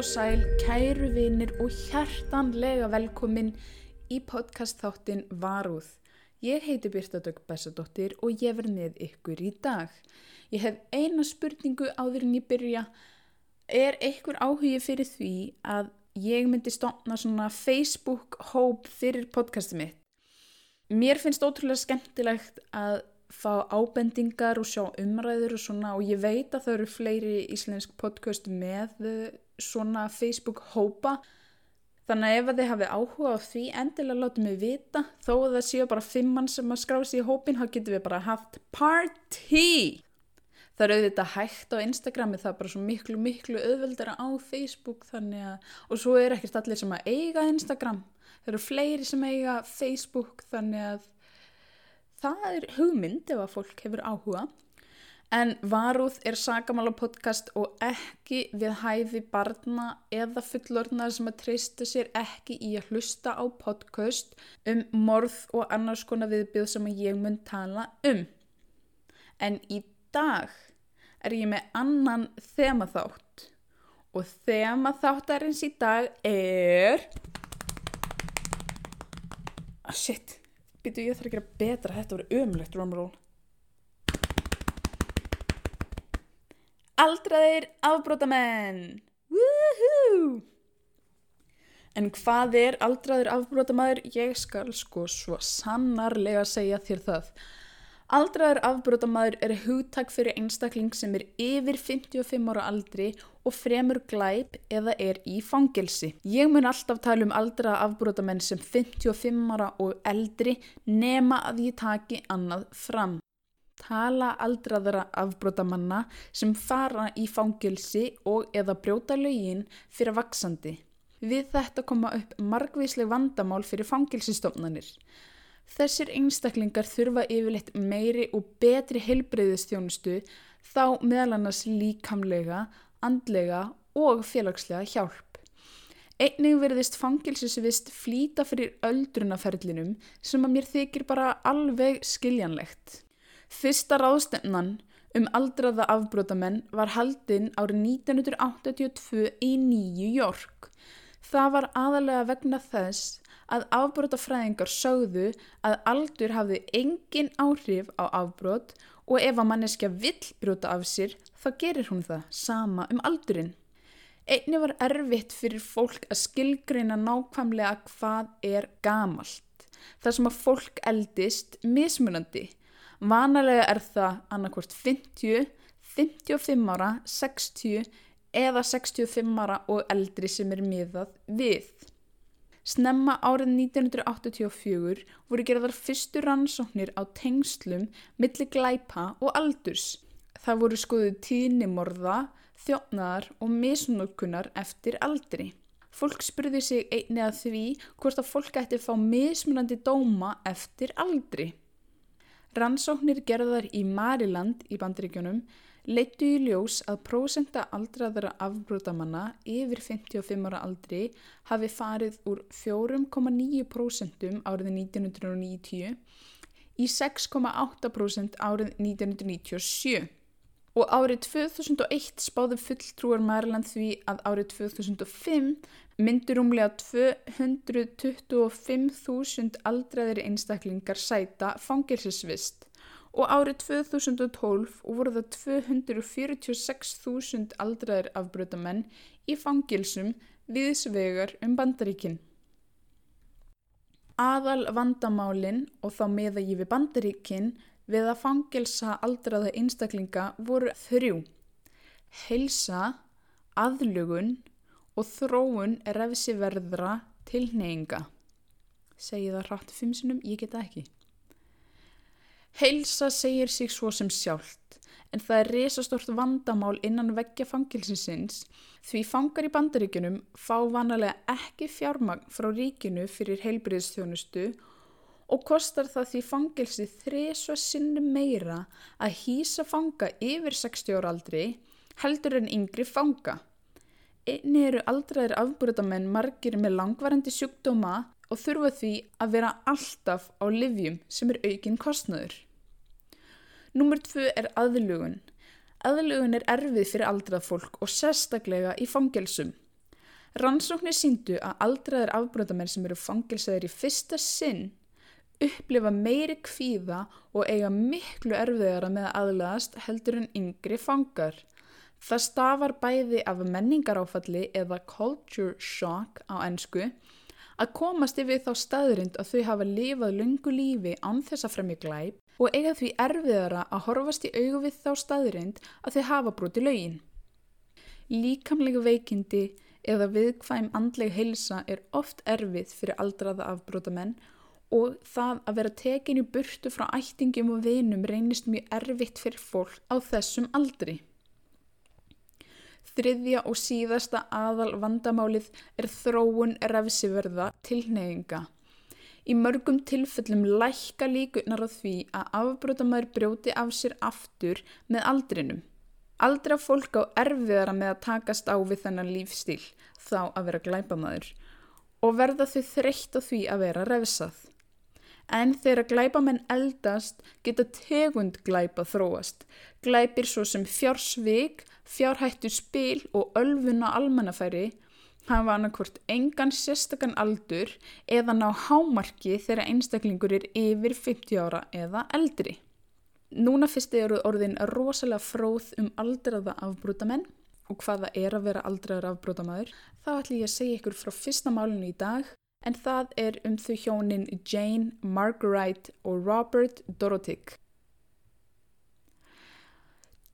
og sæl, kæru vinir og hjartanlega velkomin í podcast þáttin Varúð. Ég heiti Birta Dögg Bessadóttir og ég verð með ykkur í dag. Ég hef eina spurningu áður en ég byrja. Er einhver áhugi fyrir því að ég myndi stofna svona Facebook-hóp fyrir podcastið mitt? Mér finnst ótrúlega skemmtilegt að fá ábendingar og sjá umræður og svona og ég veit að það eru fleiri íslensk podcast með svona Facebook hópa. Þannig að ef þið hafið áhuga á því endilega láta mig vita. Þó að það séu bara fimm mann sem að skrási í hópin þá getum við bara haft party. Það eru auðvitað hægt á Instagrami það er bara svo miklu miklu auðveldara á Facebook þannig að og svo er ekkert allir sem að eiga Instagram. Það eru fleiri sem eiga Facebook þannig að það er hugmynd ef að fólk hefur áhuga. En Varúð er sagamála podcast og ekki við hæfi barna eða fullorðnar sem að treysta sér ekki í að hlusta á podcast um morð og annars konar viðbyrð sem ég mun tala um. En í dag er ég með annan þemaþátt og þemaþáttarins í dag er... Ah, shit. Býtu ég þarf að gera betra, þetta voru ömlegt drumroll. Aldraðir afbrótamenn! Woohoo! En hvað er aldraður afbrótamæður? Ég skal sko svo sannarlega segja þér það. Aldraður afbrótamæður er hugtak fyrir einstakling sem er yfir 55 ára aldri og fremur glæp eða er í fangelsi. Ég mun alltaf tala um aldraða afbrótamenn sem 55 ára og eldri nema að ég taki annað fram. Tala aldraðara afbrótamanna sem fara í fangelsi og eða brjóta lögin fyrir vaksandi. Við þetta koma upp margvísleg vandamál fyrir fangelsistofnanir. Þessir einstaklingar þurfa yfirleitt meiri og betri heilbreyðistjónustu þá meðal annars líkamlega, andlega og félagslega hjálp. Einnig verðist fangilsisvist flýta fyrir öldrunaferlinum sem að mér þykir bara alveg skiljanlegt. Fyrsta ráðstefnan um aldraða afbrótamenn var haldinn árið 1982 í Nýju Jórk. Það var aðalega vegna þess að afbrótafræðingar sögðu að aldur hafði engin áhrif á afbrót og ef að manneskja vill bróta af sér þá gerir hún það sama um aldurinn. Einni var erfitt fyrir fólk að skilgreina nákvæmlega hvað er gamalt. Það sem að fólk eldist mismunandi. Vanalega er það annarkvort 50, 55 ára, 60 eða 65 ára og eldri sem er miðað við. Snemma árið 1984 voru gerðar fyrstu rannsóknir á tengslum milli glæpa og aldurs. Það voru skoðuð tíðnimorða, þjófnaðar og misnókunar eftir aldri. Fólk spurði sig einni að því hvort að fólk ætti að fá mismunandi dóma eftir aldri. Rannsóknir gerðar í Mariland í bandaríkjónum leittu í ljós að prósenda aldraðara afbrótamanna yfir 55 ára aldri hafi farið úr 4,9% árið 1990 í 6,8% árið 1997 og árið 2001 spáði fulltrúar Maryland því að árið 2005 myndur umlega 225.000 aldraðir einstaklingar sæta fangilsisvist og árið 2012 voru það 246.000 aldraðir afbröðamenn í fangilsum viðsvegar um bandaríkin. Aðal vandamálinn og þá meða ég við bandaríkin við að fangilsa aldraða einstaklinga voru þrjú. Heilsa, aðlugun og þróun refsiverðra tilneyinga. Segji það hratt fimm sinum, ég geta ekki. Heilsa segir sig svo sem sjálft, en það er resastort vandamál innan veggja fangilsinsins því fangar í bandaríkunum fá vanalega ekki fjármagn frá ríkinu fyrir heilbriðstjónustu og kostar það því fangilsi þresva sinni meira að hýsa fanga yfir 60 ára aldri heldur en yngri fanga. Einni eru aldraðir afbröðamenn margir með langvarandi sjúkdóma og þurfa því að vera alltaf á livjum sem er aukinn kostnöður. Númer tvö er aðlugun. Aðlugun er erfið fyrir aldrað fólk og sérstaklega í fangelsum. Rannsóknir síndu að aldraðir afbrotamenn sem eru fangilsaðir í fyrsta sinn upplifa meiri kvíða og eiga miklu erfiðara með að aðlaðast heldur en yngri fangar. Það stafar bæði af menningaráfalli eða culture shock á ennsku að komast yfir þá staðrind að þau hafa lifað lungu lífi án þess að fremja glæp og eiga því erfiðara að horfast í augu við þá staðrind að þau hafa brúti lögin. Líkamlega veikindi eða viðkvæm andleg heilsa er oft erfið fyrir aldraða afbrótamenn og það að vera tekin í burtu frá ættingum og vinum reynist mjög erfitt fyrir fólk á þessum aldri. Þriðja og síðasta aðal vandamálið er þróun refsiverða tilneyinga. Í mörgum tilfellum lækka líkunar á því að afbrótamæður brjóti af sér aftur með aldrinum. Aldra fólk á erfiðara með að takast á við þennan lífstíl þá að vera glæpamæður og verða þau þreytt á því að vera refsað. En þegar glæpamenn eldast geta tegund glæpa þróast. Glæpir svo sem fjársvig, fjárhættu spil og ölfuna almannafæri hafa annarkvort engan sérstakann aldur eða ná hámarki þegar einstaklingur er yfir 50 ára eða eldri. Núna fyrst eru orðin rosalega fróð um aldraða afbrútamenn og hvaða er að vera aldraður afbrútamæður. Þá ætlum ég að segja ykkur frá fyrsta málinu í dag en það er um þau hjónin Jane Marguerite og Robert Dorothik.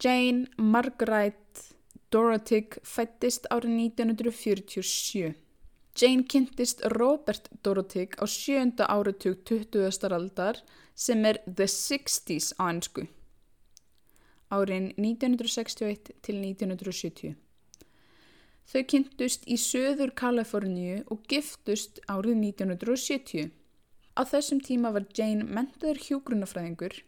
Jane Marguerite Dorothik fættist árið 1947. Jane kynntist Robert Dorothik á sjönda áratug 20. aldar sem er The 60s á ennsku. Árin 1961 til 1970. Þau kynntust í söður Kaliforníu og giftust árið 1970. Á þessum tíma var Jane mentaður hjógrunafræðingur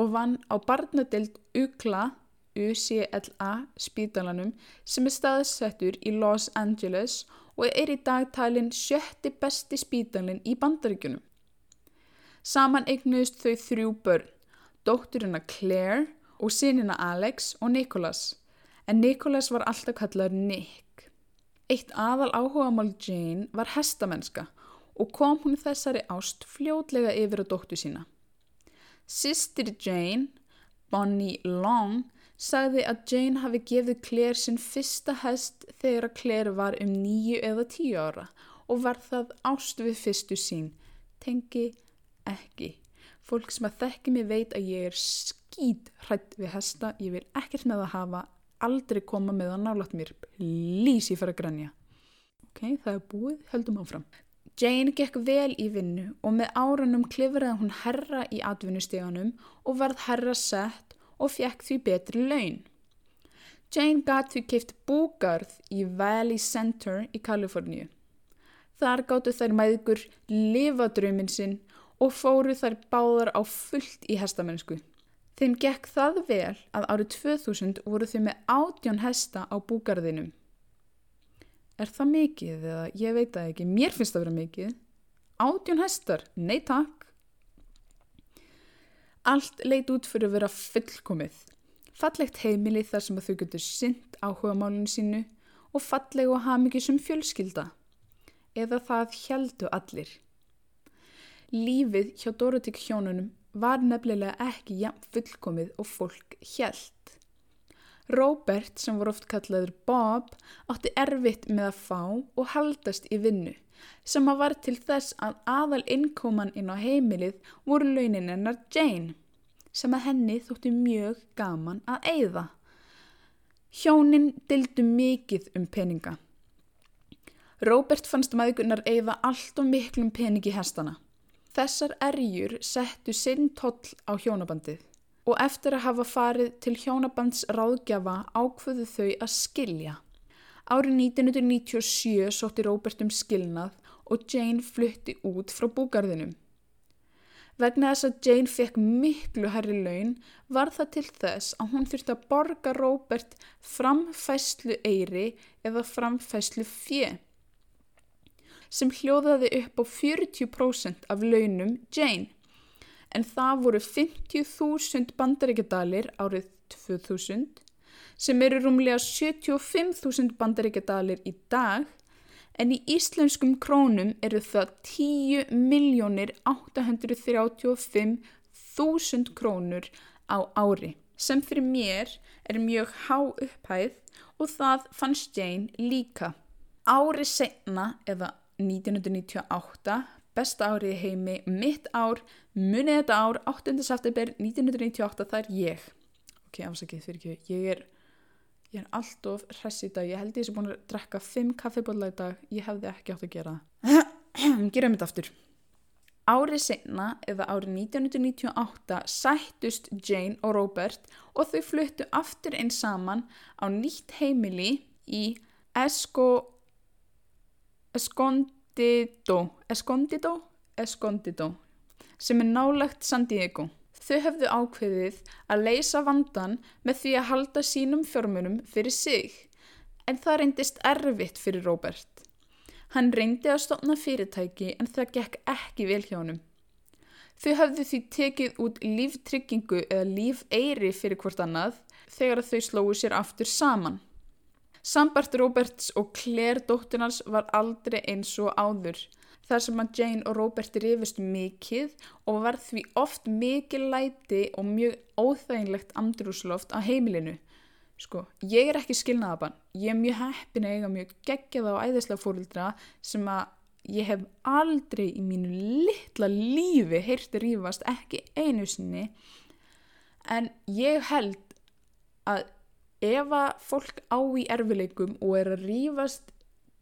og vann á barnadelt UCLA UCLA spítalanum sem er staðsettur í Los Angeles og er í dag talin sjötti besti spítalin í bandaríkunum. Saman eignuðist þau þrjú börn, dótturina Claire og sinina Alex og Nicholas, en Nicholas var alltaf kallaður Nick. Eitt aðal áhugamál Jane var hestamennska og kom hún þessari ást fljótlega yfir á dóttu sína. Sistir Jane, Bonnie Long, sagði að Jane hafi gefið Claire sinn fyrsta hest þegar að Claire var um nýju eða tíu ára og var það ást við fyrstu sín. Tengi ekki. Fólk sem að þekki mig veit að ég er skýt hrætt við hesta, ég vil ekkert með að hafa, aldrei koma með að nálat mér, please ég fara að grænja. Ok, það er búið, höldum áfram. Jane gekk vel í vinnu og með árunum klifraði hún herra í atvinnustíganum og varð herra sett og fekk því betri laun. Jane gatt því keift búgarð í Valley Center í Kaliforníu. Þar gáttu þær mæðgur lifadraumin sinn og fóru þær báðar á fullt í hestamennsku. Þeim gekk það vel að árið 2000 voru þau með átjón hesta á búgarðinum. Er það mikið eða ég veit það ekki, mér finnst það að vera mikið. Átjón hestar, nei takk. Allt leit út fyrir að vera fullkomið. Fallegt heimili þar sem að þau getur synd áhuga málunum sínu og falleg og hafmyggi sem fjölskylda. Eða það heldu allir. Lífið hjá Dorotik hjónunum var nefnilega ekki jafn fullkomið og fólk held. Robert, sem voru oft kallaður Bob, átti erfitt með að fá og haldast í vinnu sem að var til þess að aðal innkóman inn á heimilið voru launin hennar Jane, sem að henni þótti mjög gaman að eigða. Hjónin dildu mikið um peninga. Róbert fannst maðurgunnar eigða allt og miklum peningi hestana. Þessar erjur settu sinn toll á hjónabandið og eftir að hafa farið til hjónabands ráðgjafa ákvöðu þau að skilja. Árið 1997 sótti Róbert um skilnað og Jane flutti út frá búgarðinum. Vegna þess að Jane fekk miklu herri laun var það til þess að hún þurfti að borga Róbert framfæslu eiri eða framfæslu fjö sem hljóðaði upp á 40% af launum Jane en það voru 50.000 bandaríkjadalir árið 2000 sem eru rúmlega 75.000 bandaríkjadalir í dag en í íslenskum krónum eru það 10.835.000 krónur á ári sem fyrir mér er mjög há upphæð og það fannst Jane líka. Ári setna eða 1998, besta árið heimi, mitt ár, munið þetta ár, 8. september 1998, það er ég. Ok, afsakið fyrir ekki, ég er, ég er allt of hress í dag, ég held ég sem búin að drekka 5 kaffibólla í dag, ég hefði ekki átt að gera það. Gerum þetta aftur. Árið senna, eða árið 1998, sættust Jane og Robert og þau fluttu aftur einn saman á nýtt heimili í Esco, Escondido, Escondido, Escondido, sem er nálagt San Diego. Þau hefðu ákveðið að leysa vandan með því að halda sínum fjármunum fyrir sig, en það reyndist erfitt fyrir Robert. Hann reyndi að stopna fyrirtæki en það gekk ekki vel hjá honum. Þau hafðu því tekið út líftryggingu eða lífeyri fyrir hvort annað þegar þau slóðu sér aftur saman. Sambart Roberts og Claire dóttunars var aldrei eins og áður. Þar sem að Jane og Robert rifist mikið og var því oft mikið læti og mjög óþæginlegt andrúsloft á heimilinu. Sko, ég er ekki skilnaðabann, ég er mjög heppin að eiga mjög geggjaða og æðislega fórildra sem að ég hef aldrei í mínu litla lífi heyrti rífast, ekki einu sinni, en ég held að ef að fólk á í erfileikum og er að rífast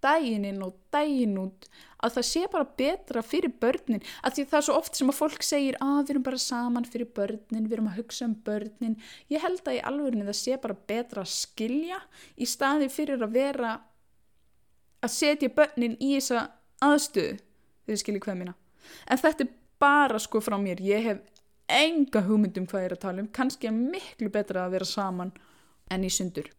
dægin inn og dægin út að það sé bara betra fyrir börnin. Að því það er svo oft sem að fólk segir að við erum bara saman fyrir börnin við erum að hugsa um börnin. Ég held að í alvegurinn það sé bara betra að skilja í staði fyrir að vera að setja börnin í þessa aðstöðu þegar þið skiljið hvað mína en þetta er bara sko frá mér. Ég hef enga hugmyndum hvað ég er að tala um. Kannski er miklu betra að vera saman en í sundur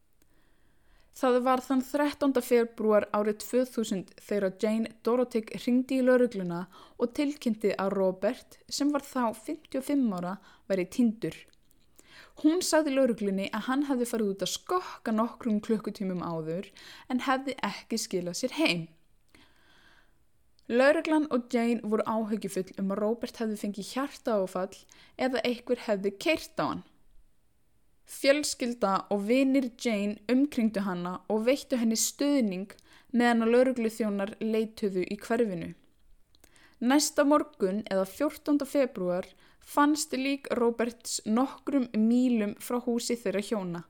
Það var þann 13. februar árið 2000 þegar Jane Dorothea ringdi í laurugluna og tilkynnti að Robert, sem var þá 55 ára, væri tindur. Hún sagði lauruglunni að hann hefði farið út að skokka nokkrum klukkutímum áður en hefði ekki skilað sér heim. Lauruglan og Jane voru áhugjufull um að Robert hefði fengið hjarta áfall eða einhver hefði keirt á hann. Fjölskylda og vinir Jane umkringdu hanna og veittu henni stuðning meðan að lauruglu þjónar leituðu í hverfinu. Næsta morgun eða 14. februar fannst lík Roberts nokkrum mílum frá húsi þeirra hjóna.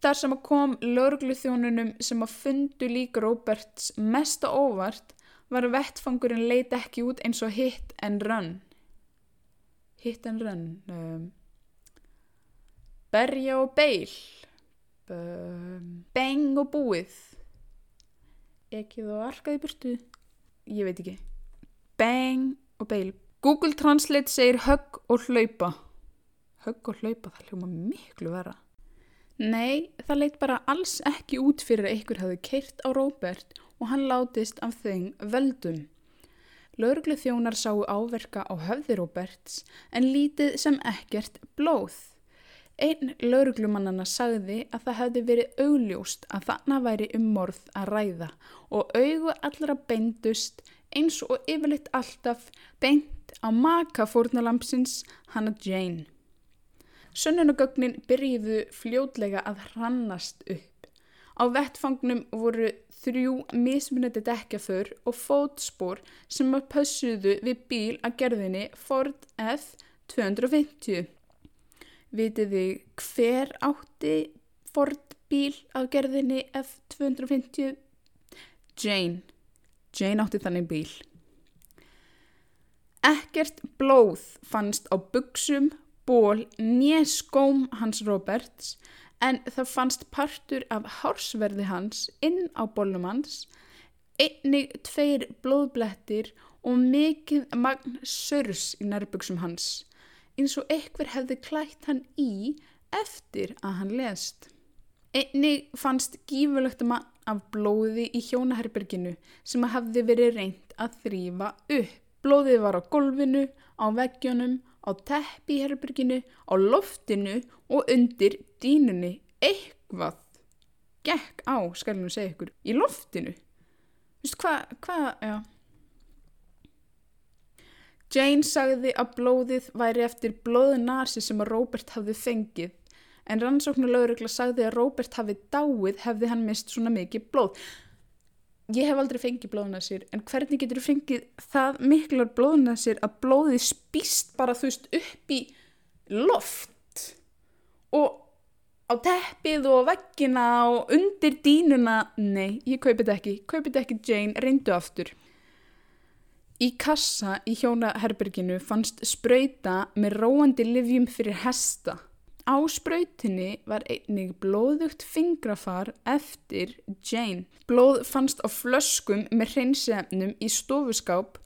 Þar sem að kom lauruglu þjónunum sem að fundu lík Roberts mesta óvart var að vettfangurinn leiti ekki út eins og hit and run. Hit and run... Um, berja og beil. Beng og búið. Ekki þú arkaði burtu. Ég veit ekki. Beng og beil. Google Translate segir högg og hlaupa. Högg og hlaupa það hljóma miklu vera nei það leitt bara alls ekki út fyrir að einhver hafi keirt á Robert og hann látist af þeim veldum Lörglu þjónar sáu áverka á höfði Roberts en lítið sem ekkert blóð Einn lauruglumannana sagði að það hefði verið augljóst að þarna væri um morð að ræða og augu allra beindust eins og yfirleitt alltaf beint á maka fórnalampsins hana Jane. Sönnunagögnin byrjiðu fljótlega að hrannast upp. Á vettfangnum voru þrjú mismunandi dekkjaför og fótspor sem að pössuðu við bíl að gerðinni Ford F250. Vitið þið hver átti Ford bíl að gerðinni F250? Jane. Jane átti þannig bíl. Ekkert blóð fannst á buksum, ból, nýjaskóm hans Roberts en það fannst partur af hársverði hans inn á bólum hans, einnig tveir blóðblettir og mikið magn sörs í nærbuksum hans eins og ekkur hefði klætt hann í eftir að hann lest. Einni fannst gífurlegt mann af blóði í hjónaherberginu sem að hefði verið reynd að þrýfa upp. Blóðið var á golfinu, á veggjónum, á teppi í herberginu, á loftinu og undir dínunni. Eitthvað gekk á, skal ég nú segja ykkur, í loftinu. Þú veist hvað, hvað, já. Jane sagði að blóðið væri eftir blóðunasi sem að Robert hafði fengið en rannsóknulegurugla sagði að Robert hafi dáið hefði hann mist svona mikið blóð. Ég hef aldrei fengið blóðunasir en hvernig getur þú fengið það miklar blóðunasir að blóðið spýst bara þú veist upp í loft og á teppið og veggina og undir dínuna. Nei, ég kaupi þetta ekki. Kaupi þetta ekki Jane, reyndu aftur. Í kassa í hjónaherberginu fannst spröyta með róandi livjum fyrir hesta. Á spröytinni var einnig blóðugt fingrafar eftir Jane. Blóð fannst á flöskum með hreinsefnum í stofuskáp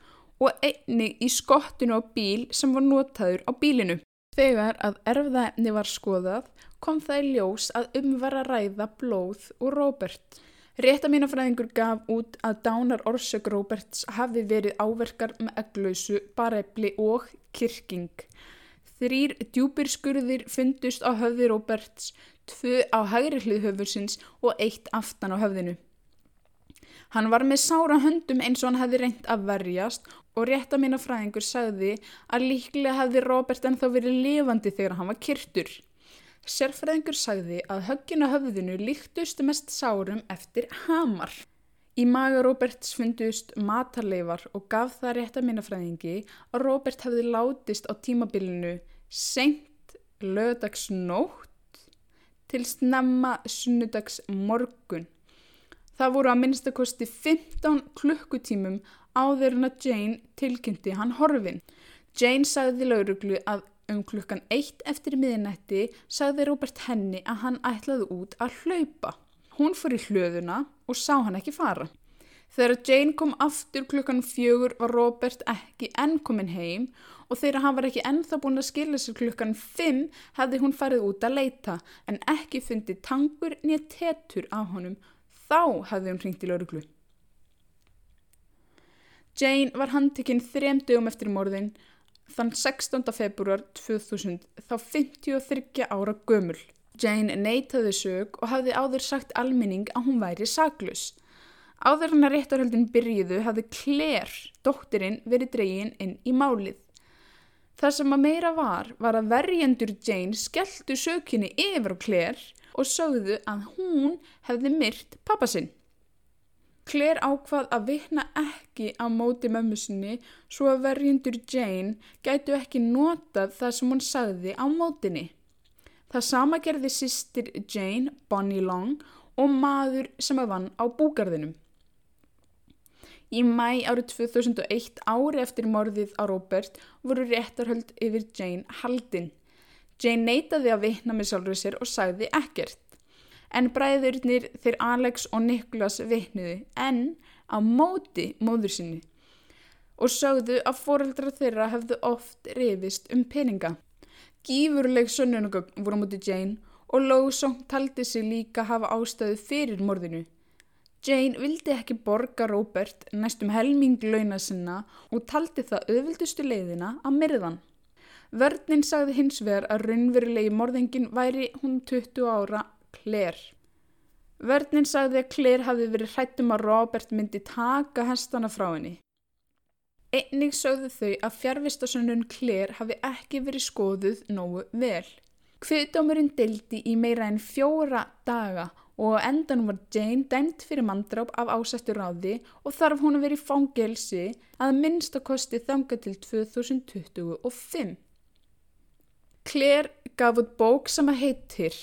og einnig í skottinu á bíl sem var notaður á bílinu. Þegar að erfðaefni var skoðað kom það í ljós að um var að ræða blóð og Robert. Réttamínafræðingur gaf út að dánar orsök Roberts hafi verið áverkar með egglausu, barefli og kirking. Þrýr djúpir skurðir fundust á höfði Roberts, tvö á hægri hlið höfursins og eitt aftan á höfðinu. Hann var með sára höndum eins og hann hefði reynt að verjast og réttamínafræðingur sagði að líklega hefði Robert ennþá verið lifandi þegar hann var kyrtur. Sérfræðingur sagði að höggin á höfðinu líktust mest sárum eftir hamar. Í maga Roberts fundust matarleifar og gaf það rétt að minnafræðingi að Robert hefði látist á tímabilinu senkt lögdagsnótt til snemma sunnudags morgun. Það voru að minnstakosti 15 klukkutímum áður en að Jane tilkynnti hann horfin. Jane sagði lauruglu að Um klukkan eitt eftir miðinætti sagði Robert henni að hann ætlaði út að hlaupa. Hún fór í hlöðuna og sá hann ekki fara. Þegar Jane kom aftur klukkan fjögur var Robert ekki enn komin heim og þegar hann var ekki ennþá búin að skilja sér klukkan fimm hefði hún farið út að leita en ekki fundið tangur nýja tetur af honum. Þá hefði hún hringt í lauruglu. Jane var handtekinn þrem dögum eftir morðin þann 16. februar 2000 þá 53 ára gömul. Jane neytaði sög og hafði áður sagt alminning að hún væri saglus. Áður hann að réttarhöldin byrjiðu hafði Claire, dóttirinn, verið dregin inn í málið. Það sem að meira var, var að verjendur Jane skelltu sökinni yfir Claire og sögðu að hún hefði myrt pappasinn. Claire ákvað að vikna ekki á móti mömmu sinni svo að verjundur Jane gætu ekki notað það sem hún sagði á mótinni. Það sama gerði sýstir Jane, Bonnie Long og maður sem að vann á búgarðinum. Í mæ árið 2001 ári eftir morðið á Robert voru réttarhöld yfir Jane haldinn. Jane neytaði að vikna með sjálfur sér og sagði ekkert en bræðurnir þeir Alex og Niklas vittnuði en á móti móður sinni og sögðu að foreldra þeirra hefðu oft reyfist um peninga. Gífurleg sönnunagögn voru á móti Jane og Lawson taldi sig líka hafa ástöðu fyrir morðinu. Jane vildi ekki borga Robert næstum helming launa sinna og taldi það auðvildustu leiðina að myrðan. Vörninn sagði hins vegar að raunverulegi morðingin væri hún 20 ára Claire. Vörninn sagði að Claire hafi verið hrættum að Robert myndi taka hestana frá henni. Einnig sögðu þau að fjárvistasönnun Claire hafi ekki verið skoðuð nógu vel. Kviðdómurinn deildi í meira en fjóra daga og endan var Jane dæmt fyrir mandráp af ásættu ráði og þarf hún að vera í fangelsi að minnst að kosti þanga til 2025. Claire gaf út bók sem að heitir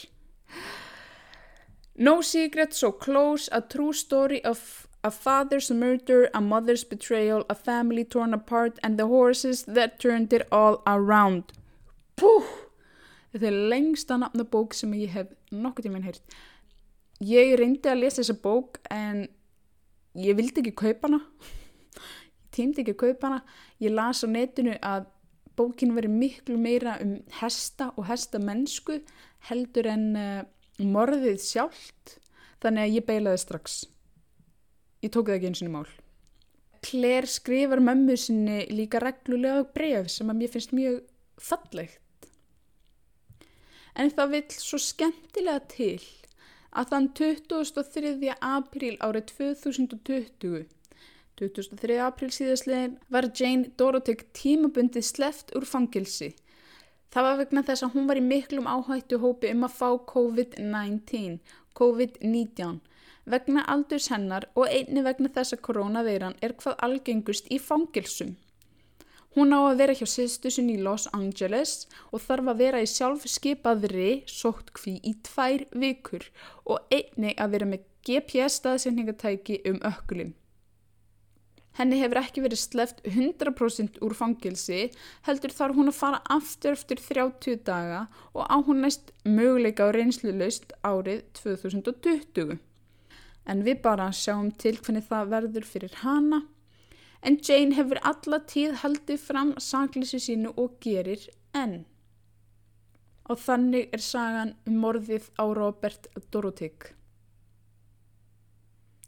No secret so close, a true story of a father's murder, a mother's betrayal, a family torn apart and the horses that turned it all around. Pú! Þetta er lengsta nafnabók sem ég hef nokkuð tíminn heyrt. Ég reyndi að lesa þessa bók en ég vildi ekki kaupa hana. Ég tímdi ekki að kaupa hana. Ég las á netinu að bókin veri miklu meira um hesta og hestamennsku heldur en... Uh, morðið sjálft þannig að ég beilaði strax ég tók það ekki eins og mál Claire skrifar mömmu sinni líka reglulega bref sem að mér finnst mjög fallegt en það vil svo skemmtilega til að þann 23. apríl árið 2020 23. april síðastlegin var Jane Dorothea tímabundið sleft úr fangilsi. Það var vegna þess að hún var í miklum áhættu hópi um að fá COVID-19, COVID-19, vegna aldurs hennar og einni vegna þess að koronaveiran er hvað algengust í fangilsum. Hún á að vera hjá sýstusin í Los Angeles og þarf að vera í sjálfskeipaðri sóttkví í tvær vikur og einni að vera með GPS staðsendingatæki um ökkulinn. Henni hefur ekki verið sleft 100% úr fangilsi, heldur þarf hún að fara aftur eftir 30 daga og á hún næst möguleika á reynslu laust árið 2020. En við bara sjáum til hvernig það verður fyrir hana en Jane hefur alla tíð haldið fram sakleysi sínu og gerir enn. Og þannig er sagan um morðið á Robert Dorothea.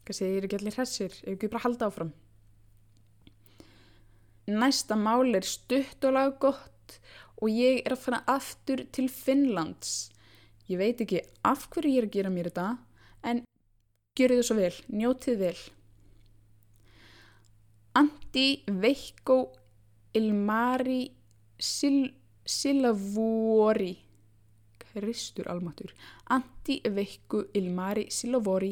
Hvað segir ég ekki allir hressir, ef ekki bara halda áfram. Næsta mál er stutt og laga gott og ég er að fara aftur til Finnlands. Ég veit ekki af hverju ég er að gera mér þetta, en gjöru þið svo vel, njótið vel. Antti Veikko Ilmari Sil Silavori Kristur almatur Antti Veikko Ilmari Silavori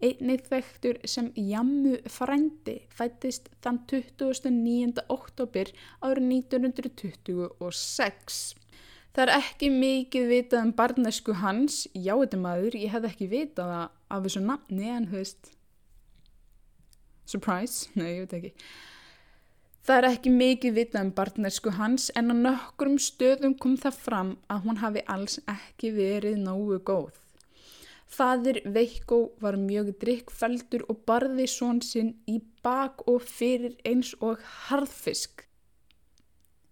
einnið vektur sem Jammu frændi fættist þann 29. oktober árið 1926 Það er ekki mikið vitað um barnesku hans, já þetta maður, ég hef ekki vitað af þessu nafni en höfist Surprise? Nei, ég veit ekki. Það er ekki mikið vitað um barnesku hans en á nokkrum stöðum kom það fram að hún hafi alls ekki verið nógu góð. Fadir Veikko var mjög drikkfeldur og barði són sinn í bak og fyrir eins og harðfisk.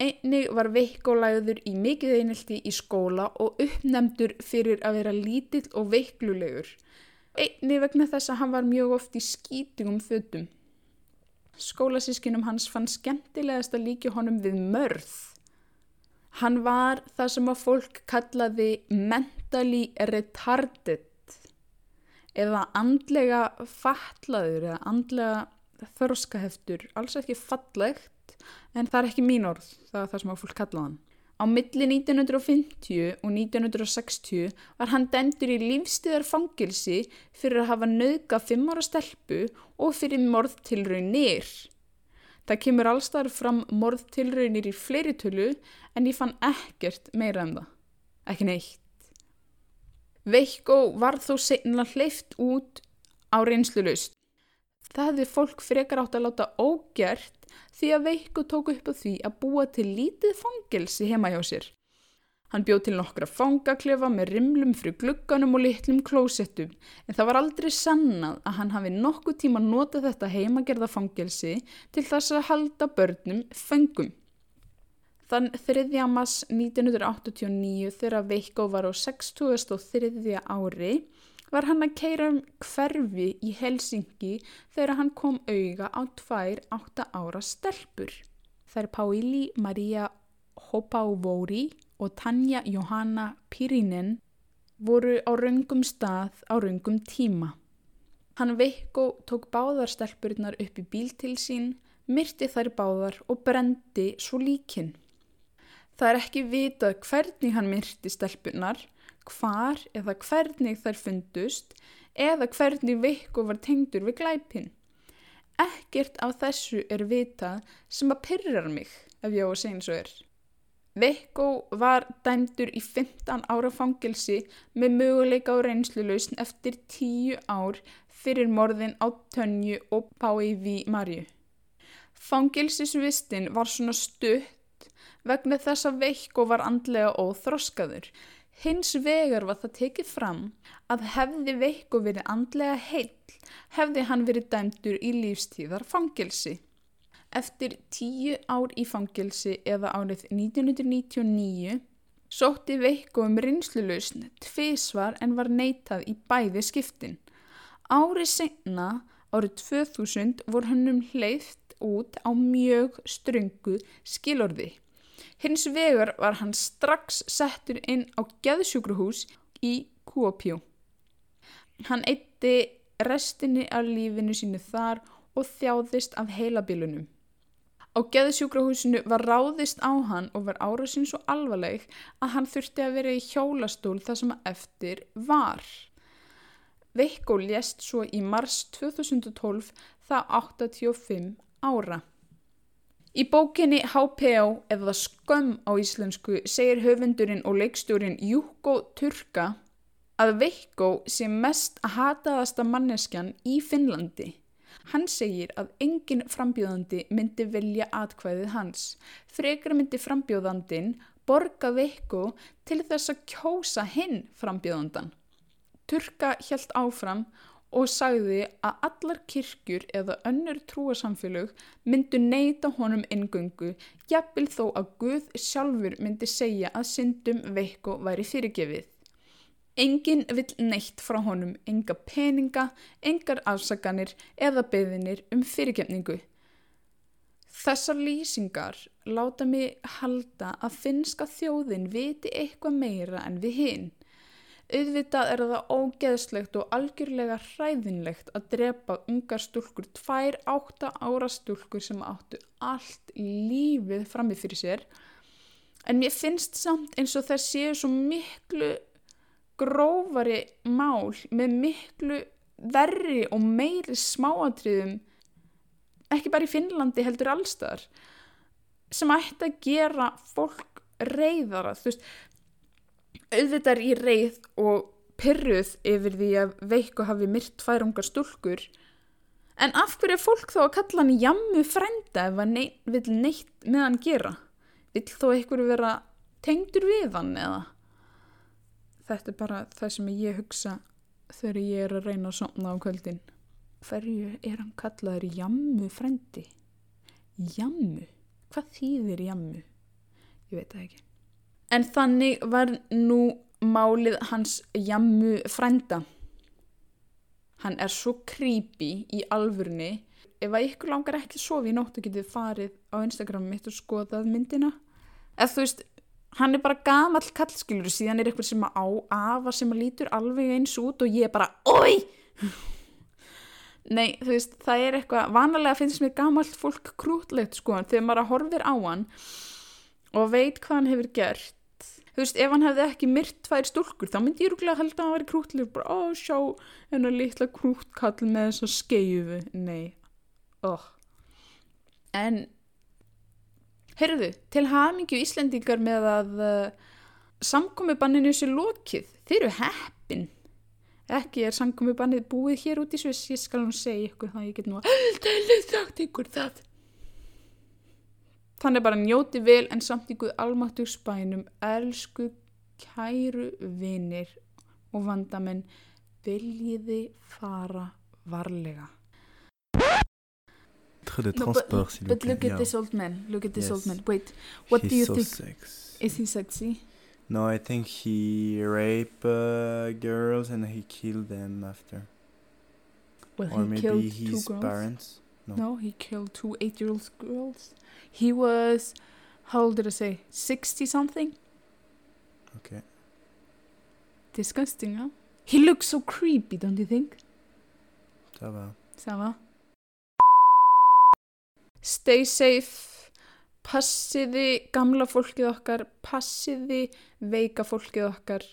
Einnig var Veikko lagður í mikið einhelti í skóla og uppnemdur fyrir að vera lítill og veiklulegur einni vegna þess að hann var mjög oft í skítingum fötum. Skólasískinum hans fann skemmtilegast að líka honum við mörð. Hann var það sem að fólk kallaði mentally retarded eða andlega fatlaður eða andlega þörskaheftur, alls ekki fallegt en það er ekki mín orð, það er það sem að fólk kallaði hann. Á milli 1950 og 1960 var hann dendur í lífstíðarfangilsi fyrir að hafa nöðga fimm ára stelpu og fyrir morðtilraunir. Það kemur allstar fram morðtilraunir í fleiri tölu en ég fann ekkert meira um það. Ekki neitt. Veikko var þó segna hleyft út á reynslu laust. Það hefði fólk frekar átt að láta ógjert því að Veikko tók upp á því að búa til lítið fangelsi heima hjá sér. Hann bjóð til nokkra fangaklefa með rimlum fri glugganum og litlum klósettum en það var aldrei sannað að hann hafi nokkuð tíma notað þetta heimagerða fangelsi til þess að halda börnum fengum. Þann 3. mass 1989 þegar Veikko var á 63. ári var hann að keira um hverfi í Helsingi þegar hann kom auga á tvær átta ára stelpur. Er Páili Maria Hopauvóri og Tanja Johanna Pirinen voru á raungum stað á raungum tíma. Hann veikko tók báðarstelpurinnar upp í bíl til sín, myrti þær báðar og brendi svo líkin. Það er ekki vitað hvernig hann myrti stelpunar hvar eða hvernig þær fundust eða hvernig Vikko var tengdur við glæpin. Ekkert af þessu er vitað sem að pyrrar mig ef ég á að segja eins og er. Vikko var dæmdur í 15 ára fangilsi með möguleika á reynslulausn eftir 10 ár fyrir morðin á Tönju og Pái V. Marju. Fangilsisvistin var svona stutt vegna þess að Vikko var andlega óþroskaður Hins vegar var það tekið fram að hefði Veikko verið andlega heill hefði hann verið dæmdur í lífstíðar fangilsi. Eftir tíu ár í fangilsi eða árið 1999 sótti Veikko um rinnslulausn tvísvar en var neitað í bæði skiptin. Árið senna, árið 2000, voru hannum hleyft út á mjög ströngu skilorði. Hins vegar var hann strax settur inn á geðsjúkruhús í Kuopjó. Hann eitti restinni af lífinu sínu þar og þjáðist af heilabilunum. Á geðsjúkrahúsinu var ráðist á hann og var árásin svo alvarleg að hann þurfti að vera í hjólastól þar sem eftir var. Veikko lést svo í mars 2012 það 85 ára. Í bókinni HPO eða Skömm á íslensku segir höfundurinn og leikstjórin Júko Turka að Veikko sé mest að hataðasta manneskjan í Finnlandi. Hann segir að engin frambjóðandi myndi velja atkvæðið hans. Frekar myndi frambjóðandin borga Veikko til þess að kjósa hinn frambjóðandan. Turka hjælt áfram og sagði að allar kirkjur eða önnur trúasamfélög myndu neyta honum ingöngu, jafnvel þó að Guð sjálfur myndi segja að syndum Veikko væri fyrirgefið. Engin vill neitt frá honum, enga peninga, engar afsaganir eða beðinir um fyrirgefningu. Þessar lýsingar láta mig halda að finnska þjóðin viti eitthvað meira en við hinn. Auðvitað er það ógeðslegt og algjörlega hræðinlegt að drepa ungar stúlkur, tvær átta ára stúlkur sem áttu allt lífið framið fyrir sér. En mér finnst samt eins og það séu svo miklu grófari mál með miklu verri og meiri smáatriðum ekki bara í Finnlandi heldur allstar sem ætti að gera fólk reyðara þú veist auðvitað er í reyð og pyrruð yfir því að veikku hafi myrt tværungar stúlkur. En af hverju er fólk þá að kalla hann jammu frenda ef hann neitt, vil neitt með hann gera? Vil þó einhverju vera tengdur við hann eða? Þetta er bara það sem ég hugsa þegar ég er að reyna að somna á kvöldin. Hverju er hann kallaður jammu frendi jammu? Hvað þýðir jammu? Ég veit það ekki en þannig var nú málið hans jammu frenda hann er svo creepy í alvurni ef að ykkur langar ekki að sofa í nóttu getið farið á Instagram mitt og skoðað myndina. Eða þú veist hann er bara gamall kallskilur síðan er eitthvað sem að á afa sem að lítur alveg eins út og ég er bara OI! Nei þú veist það er eitthvað vanalega finnst mér gamallt fólk krútlegt sko þegar maður horfir á hann og veit hvað hann hefur gert þú veist ef hann hefði ekki myrt tvær stúlkur þá myndi ég rúglega að halda að hann væri krútlegur bara ó sjá hennar litla krútkall með þess að skeifu nei oh. en Herðu, til hamingju Íslendingar með að uh, samkomibanninu sé lokið. Þeir eru heppin. Ekki er samkomibannið búið hér út í Sviss. Ég skal nú segja ykkur það. Ég get nú að heldur þátt ykkur það. Þannig bara njóti vel en samt ykkur almáttur spænum. Elsku kæru vinir og vandamenn viljiði fara varlega. de No, transport, but, s'il vous but plaît. look at Yeah. this old man. Look at this Yes. old man. Wait, what He's do you so think? sex. Is he sexy? No, I think he raped uh, girls and he killed them after. Well, or maybe his parents. No. No, he killed two eight-year-old girls. He was, how old did I say? Sixty something. Okay. Disgusting, huh? He looks so creepy, don't you think? Ça va. Ça va? Stay safe. Passiði gamla fólkið okkar. Passiði veika fólkið okkar.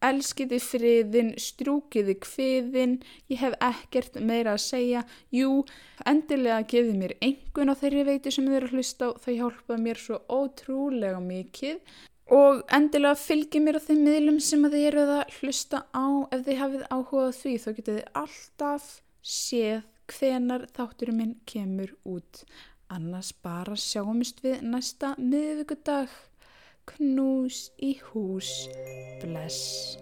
Elskiði friðin, strúkiði kviðin. Ég hef ekkert meira að segja. Jú, endilega gefið mér einhvern á þeirri veitu sem þið eru að hlusta á. Það hjálpaði mér svo ótrúlega mikið. Og endilega fylgið mér á þeim miðlum sem þið eruð að hlusta á. Ef þið hafið áhugað því þá getið þið alltaf séð hvenar þátturinn minn kemur út. Annars bara sjáumst við næsta miðvíkudag. Knús í hús. Bless.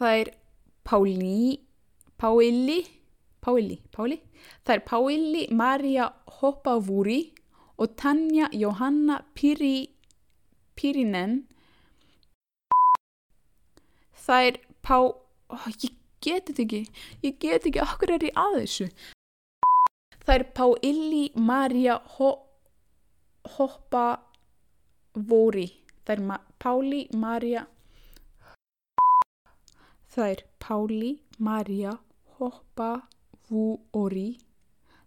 Þær Páli Páli Páili, Páili. Það er Páili Maria Hoppavúri og Tanja Jóhanna Piri, Pirinen. Það er Pá... Ó, ég geti þetta ekki. Ég geti ekki okkur er ég að þessu. Það er Páili Maria Ho, Hoppavúri. Það er Ma, Páli Maria... Það er Páli Maria Hoppavúri.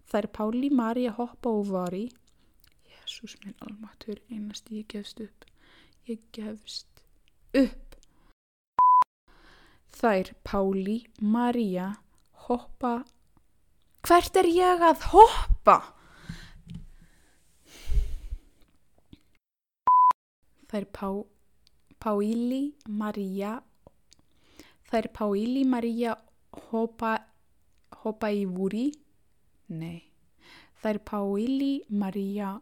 Það er Páli Maria Hoppavúri. Jésús minn almatur, einast ég gefst upp. Ég gefst upp. Er Páli Maria Hoppa... Hvert er ég að hoppa? Er Pá... Páili Maria Það er Páili Maria Hopa, Hopa í Vúri. Nei. Það er Páili Maria.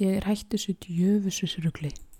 Ég er hættu svo djöfusvisrugli.